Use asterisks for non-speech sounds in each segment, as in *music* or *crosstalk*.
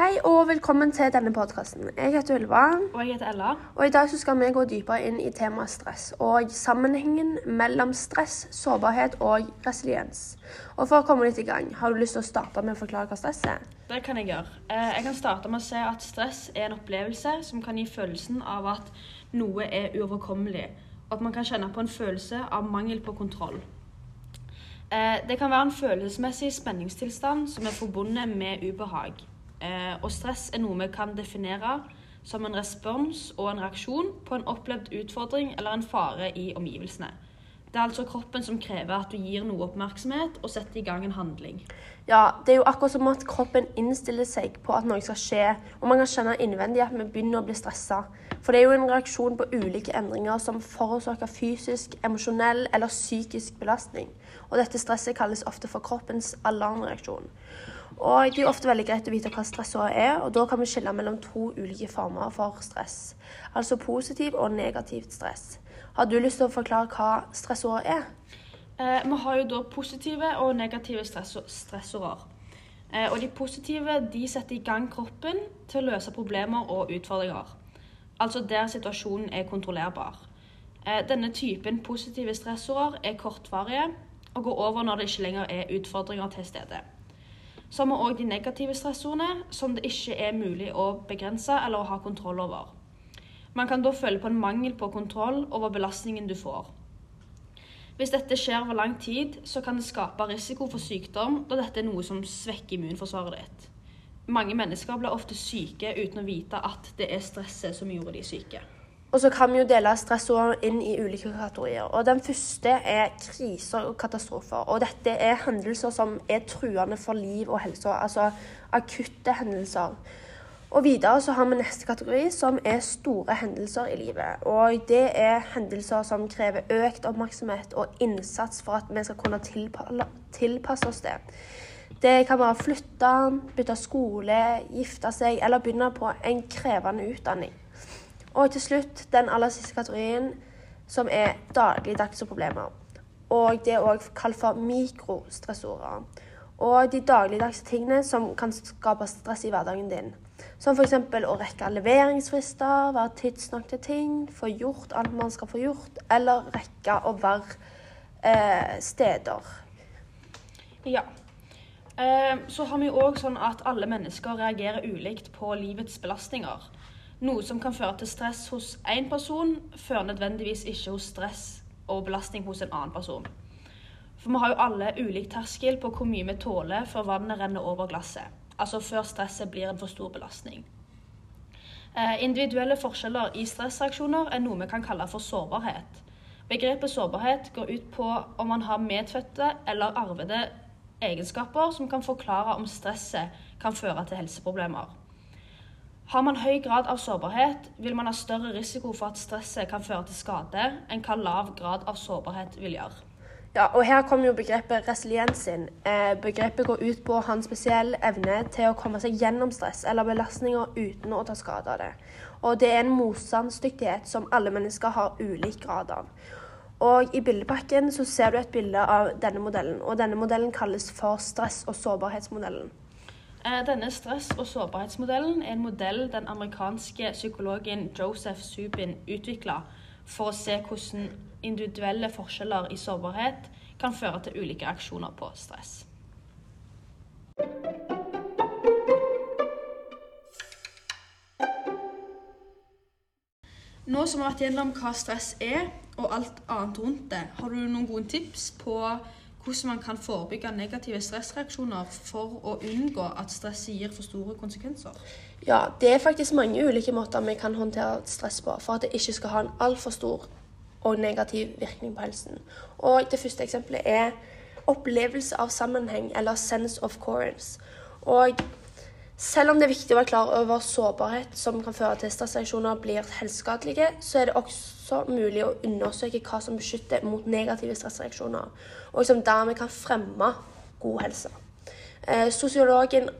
Hei og velkommen til denne podkasten. Jeg heter Ulva. Og jeg heter Ella. og i dag så skal vi gå dypere inn i temaet stress og sammenhengen mellom stress, sårbarhet og resiliens. Og For å komme litt i gang, har du lyst til å starte med å forklare hva stress er? Det kan jeg gjøre. Eh, Jeg kan starte med å si at stress er en opplevelse som kan gi følelsen av at noe er uoverkommelig, og at man kan kjenne på en følelse av mangel på kontroll. Eh, Det kan være en følelsesmessig spenningstilstand som er forbundet med ubehag. Eh, Og stress er noe vi kan definere som en respons og en reaksjon på en opplevd utfordring eller en fare i omgivelsene. Det er altså kroppen som krever at du gir noe oppmerksomhet og setter i gang en handling. Ja, Det er jo akkurat som at kroppen innstiller seg på at noe skal skje, og man kan kjenne innvendig at vi begynner å bli stressa. For det er jo en reaksjon på ulike endringer som forårsaker fysisk, emosjonell eller psykisk belastning. Og dette stresset kalles ofte for kroppens alarmreaksjon. Og det er ofte veldig greit å vite hva stress er, og da kan vi skille mellom to ulike former for stress. Altså positiv og negativt stress. Har du lyst til å forklare hva stressord er? Eh, vi har jo da positive og negative stressor stressorer. Eh, og de positive de setter i gang kroppen til å løse problemer og utfordringer. Altså der situasjonen er kontrollerbar. Eh, denne typen positive stressorer er kortvarige og går over når det ikke lenger er utfordringer til stede. Så har vi òg de negative stressorene, som det ikke er mulig å begrense eller å ha kontroll over. Man kan da føle på en mangel på kontroll over belastningen du får. Hvis dette skjer over lang tid, så kan det skape risiko for sykdom, da dette er noe som svekker immunforsvaret ditt. Mange mennesker blir ofte syke uten å vite at det er stresset som gjorde de syke. Og så kan vi jo dele stressord inn i ulike kategorier. Og Den første er kriser og katastrofer. Og dette er hendelser som er truende for liv og helse. Altså akutte hendelser. Og videre så har vi neste kategori, som er store hendelser i livet. Og det er hendelser som krever økt oppmerksomhet og innsats for at vi skal kunne tilpasse oss det. Det kan være å flytte, bytte skole, gifte seg eller begynne på en krevende utdanning. Og til slutt den aller siste kategorien, som er dagligdagse problemer. Og det er òg kalt for mikrostressorer. Og de dagligdagse tingene som kan skape stress i hverdagen din. Som f.eks. å rekke leveringsfrister, være tidsnok til ting, få gjort alt man skal få gjort, eller rekke å være eh, steder. Ja. Eh, så har vi òg sånn at alle mennesker reagerer ulikt på livets belastninger. Noe som kan føre til stress hos én person, fører nødvendigvis ikke hos stress og belastning hos en annen person. For vi har jo alle ulik terskel på hvor mye vi tåler før vannet renner over glasset. Altså før stresset blir en for stor belastning. Eh, individuelle forskjeller i stressreaksjoner er noe vi kan kalle for sårbarhet. Begrepet sårbarhet går ut på om man har medfødte eller arvede egenskaper som kan forklare om stresset kan føre til helseproblemer. Har man høy grad av sårbarhet, vil man ha større risiko for at stresset kan føre til skade enn hva lav grad av sårbarhet vil gjøre. Ja, og her kommer jo begrepet resiliens inn. Eh, begrepet går ut på å ha en spesiell evne til å komme seg gjennom stress eller belastninger uten å ta skade av det. Og det er en motstandsdyktighet som alle mennesker har ulik grad av. Og I bildepakken så ser du et bilde av denne modellen, og denne modellen kalles for stress- og sårbarhetsmodellen. Eh, Denne stress- og sårbarhetsmodellen er en modell den amerikanske psykologen Joseph Subin utvikla for å se hvordan individuelle forskjeller i sårbarhet kan føre til ulike reaksjoner på stress. Nå som vi har vært gjennom hva stress er, og alt annet rundt det, har du noen gode tips på hvordan man kan forebygge negative stressreaksjoner for å unngå at stresset gir for store konsekvenser? Ja, det er faktisk mange ulike måter vi kan håndtere stress på for at det ikke skal ha en altfor stor og negativ virkning på helsen. Og det første eksempelet er opplevelse av sammenheng, eller sense of coherence. Selv om det er viktig å være klar over sårbarhet som kan føre til stressreaksjoner blir helseskadelige, så er det også mulig å undersøke hva som beskytter mot negative stressreaksjoner, og som dermed kan fremme god helse. Eh, sosiologen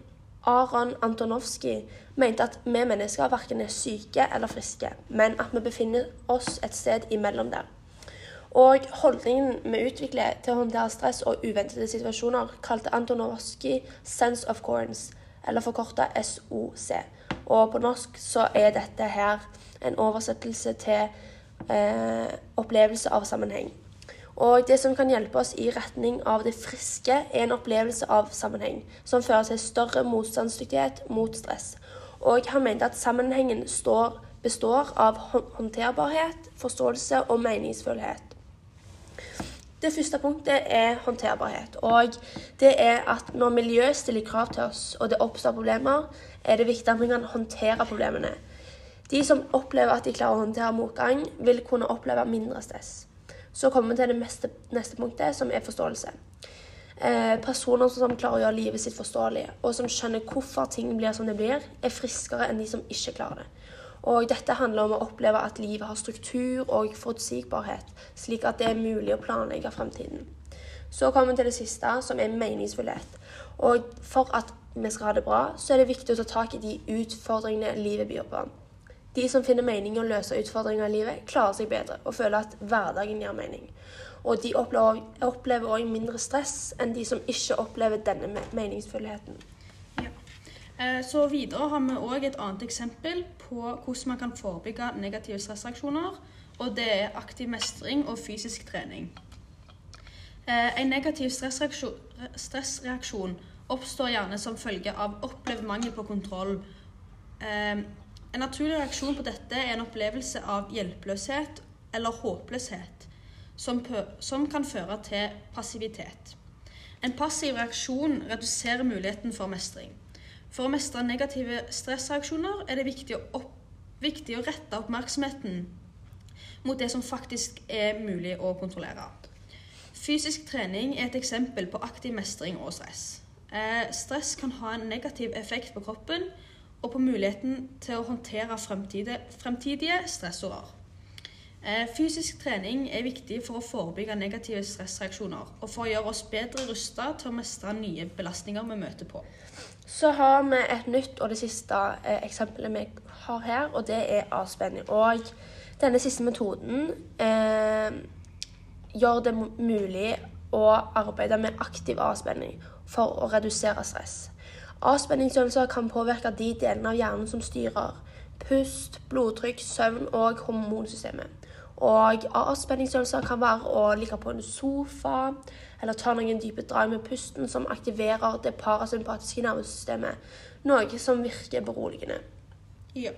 Aron Antonovskij mente at vi mennesker verken er syke eller friske, men at vi befinner oss et sted imellom der. Og holdningen vi utvikler til å håndtere stress og uventede situasjoner, kalte Antonovskij 'sense of coherence', eller forkorta SOC. Og på norsk så er dette her en oversettelse til eh, opplevelse av sammenheng. Og det som kan hjelpe oss i retning av det friske, er en opplevelse av sammenheng, som fører til større motstandsdyktighet mot stress. Og han mente at sammenhengen står, består av håndterbarhet, forståelse og meningsfullhet. Det første punktet er håndterbarhet. Og det er at når miljøet stiller krav til oss, og det oppstår problemer, er det viktig at vi kan håndtere problemene. De som opplever at de klarer å håndtere motgang, vil kunne oppleve mindre stress. Så kommer vi til det meste, neste punktet, som er forståelse. Eh, personer som klarer å gjøre livet sitt forståelig, og som skjønner hvorfor ting blir som det blir, er friskere enn de som ikke klarer det. Og dette handler om å oppleve at livet har struktur og forutsigbarhet, slik at det er mulig å planlegge fremtiden. Så kommer vi til det siste, som er meningsfullhet. Og for at vi skal ha det bra, så er det viktig å ta tak i de utfordringene livet byr på. De som finner mening i å løse utfordringer i livet, klarer seg bedre og føler at hverdagen gir mening. Og de opplever òg mindre stress enn de som ikke opplever denne meningsfullheten. Eh, så videre har vi òg et annet eksempel på hvordan man kan forebygge negative stressreaksjoner. Og det er aktiv mestring og fysisk trening. Eh, en negativ stressreaksjon, stressreaksjon oppstår gjerne som følge av opplevd mangel på kontroll. Eh, en naturlig reaksjon på dette er en opplevelse av hjelpeløshet eller håpløshet, som, som kan føre til passivitet. En passiv reaksjon reduserer muligheten for mestring. For å mestre negative stressreaksjoner er det viktig å, opp, viktig å rette oppmerksomheten mot det som faktisk er mulig å kontrollere. Fysisk trening er et eksempel på aktiv mestring og stress. Eh, stress kan ha en negativ effekt på kroppen og på muligheten til å håndtere fremtidige, fremtidige stressorder. Eh, fysisk trening er viktig for å forebygge negative stressreaksjoner og for å gjøre oss bedre rusta til å mestre nye belastninger vi møter på. Så har vi et nytt og det siste eh, eksempelet vi har her, og det er avspenning. Og denne siste metoden eh, gjør det mulig å arbeide med aktiv avspenning for å redusere stress. Avspenningsøvelser kan påvirke de delene av hjernen som styrer pust, blodtrykk, søvn og hormonsystemet. Og avspenningsøvelser kan være å ligge på en sofa eller ta noen dype drag med pusten som aktiverer det parasympatiske nervesystemet, noe som virker beroligende. Ja.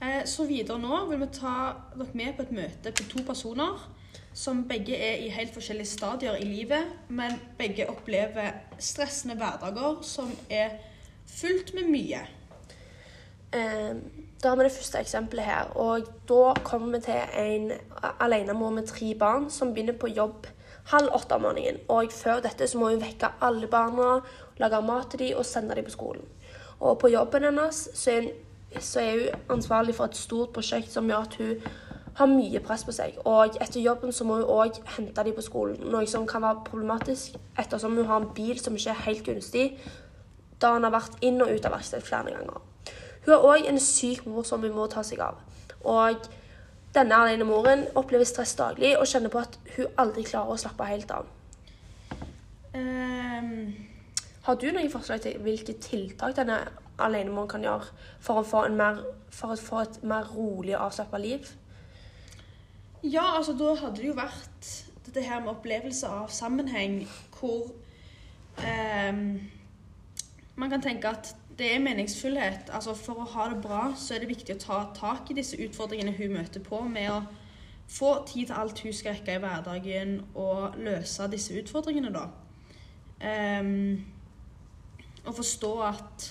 Eh, så videre nå vil vi ta dere med på et møte på to personer som begge er i helt forskjellige stadier i livet, men begge opplever stressende hverdager som er fullt med mye. Eh, da har vi det første eksempelet her. Og da kommer vi til en alenemor med tre barn som begynner på jobb halv åtte om morgenen. Og før dette så må hun vekke alle barna, lage mat til dem og sende dem på skolen. Og på jobben hennes så er, hun, så er hun ansvarlig for et stort prosjekt som gjør at hun har mye press på seg. Og etter jobben så må hun òg hente dem på skolen, noe som kan være problematisk ettersom hun har en bil som ikke er helt gunstig, da han har vært inn og ut av verkstedet flere ganger. Hun har òg en syk mor som hun må ta seg av. Og denne alene moren opplever stress daglig og kjenner på at hun aldri klarer å slappe helt av. Um, har du noen forslag til hvilke tiltak denne alenemoren kan gjøre for å få, mer, for å få et mer rolig og avslappa liv? Ja, altså da hadde det jo vært dette her med opplevelse av sammenheng hvor um, man kan tenke at det er meningsfullhet. Altså For å ha det bra så er det viktig å ta tak i disse utfordringene hun møter på, med å få tid til alt hun skal rekke i hverdagen, og løse disse utfordringene, da. Um, og forstå at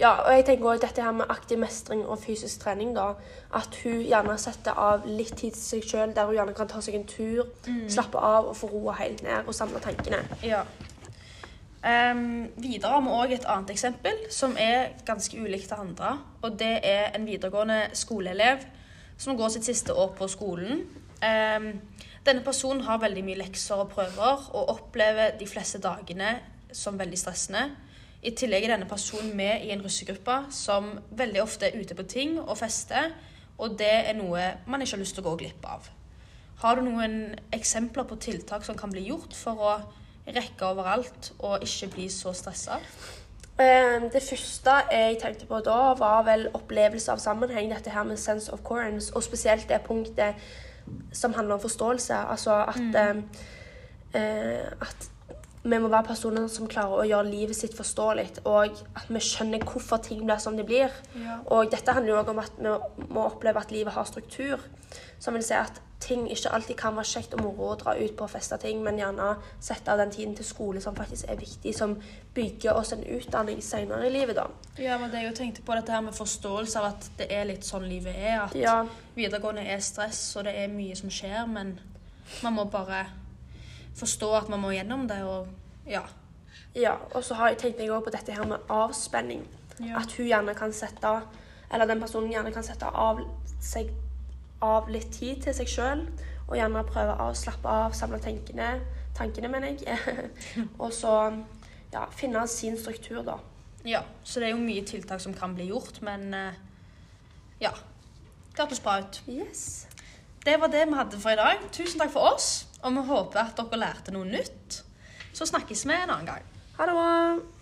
ja, og jeg tenker også dette her med aktiv mestring og fysisk trening, da. At hun gjerne setter av litt tid til seg sjøl, der hun gjerne kan ta seg en tur, mm. slappe av og få roa helt ned og samle tankene. Ja. Um, videre har vi òg et annet eksempel som er ganske ulikt det andre. Og det er en videregående skoleelev som går sitt siste år på skolen. Um, denne personen har veldig mye lekser og prøver og opplever de fleste dagene som veldig stressende. I tillegg er denne personen med i en russegruppe som veldig ofte er ute på ting og fester, og det er noe man ikke har lyst til å gå glipp av. Har du noen eksempler på tiltak som kan bli gjort for å rekke overalt og ikke bli så stressa? Eh, Det første jeg tenkte på da, var vel opplevelse av sammenheng. Dette her med sense of coherence, og spesielt det punktet som handler om forståelse. Altså at, mm. eh, at vi må være personer som klarer å gjøre livet sitt forståelig, og at vi skjønner hvorfor ting blir som de blir. Ja. Og dette handler jo òg om at vi må oppleve at livet har struktur. Som vil si at ting ikke alltid kan være kjekt og moro å dra ut på og feste ting, men gjerne sette av den tiden til skole som faktisk er viktig, som bygger oss en utdanning senere i livet, da. Ja, men det jeg tenkte på dette her med forståelse av at det er litt sånn livet er. At Ja. videregående er stress, og det er mye som skjer, men man må bare forstå at man må gjennom det, og ja. Ja, og så har jeg tenkt meg også på dette her med avspenning. Ja. At hun gjerne kan sette, eller den personen gjerne kan sette av, seg, av litt tid til seg sjøl. Og gjerne prøve å slappe av, samle tankene, tankene mener jeg. *laughs* og så ja, finne sin struktur, da. ja. Så det er jo mye tiltak som kan bli gjort, men eh, ja. Det hørtes bra ut. Yes. Det var det vi hadde for i dag. Tusen takk for oss, og vi håper at dere lærte noe nytt. Så snakkes vi en annen gang. Ha det bra.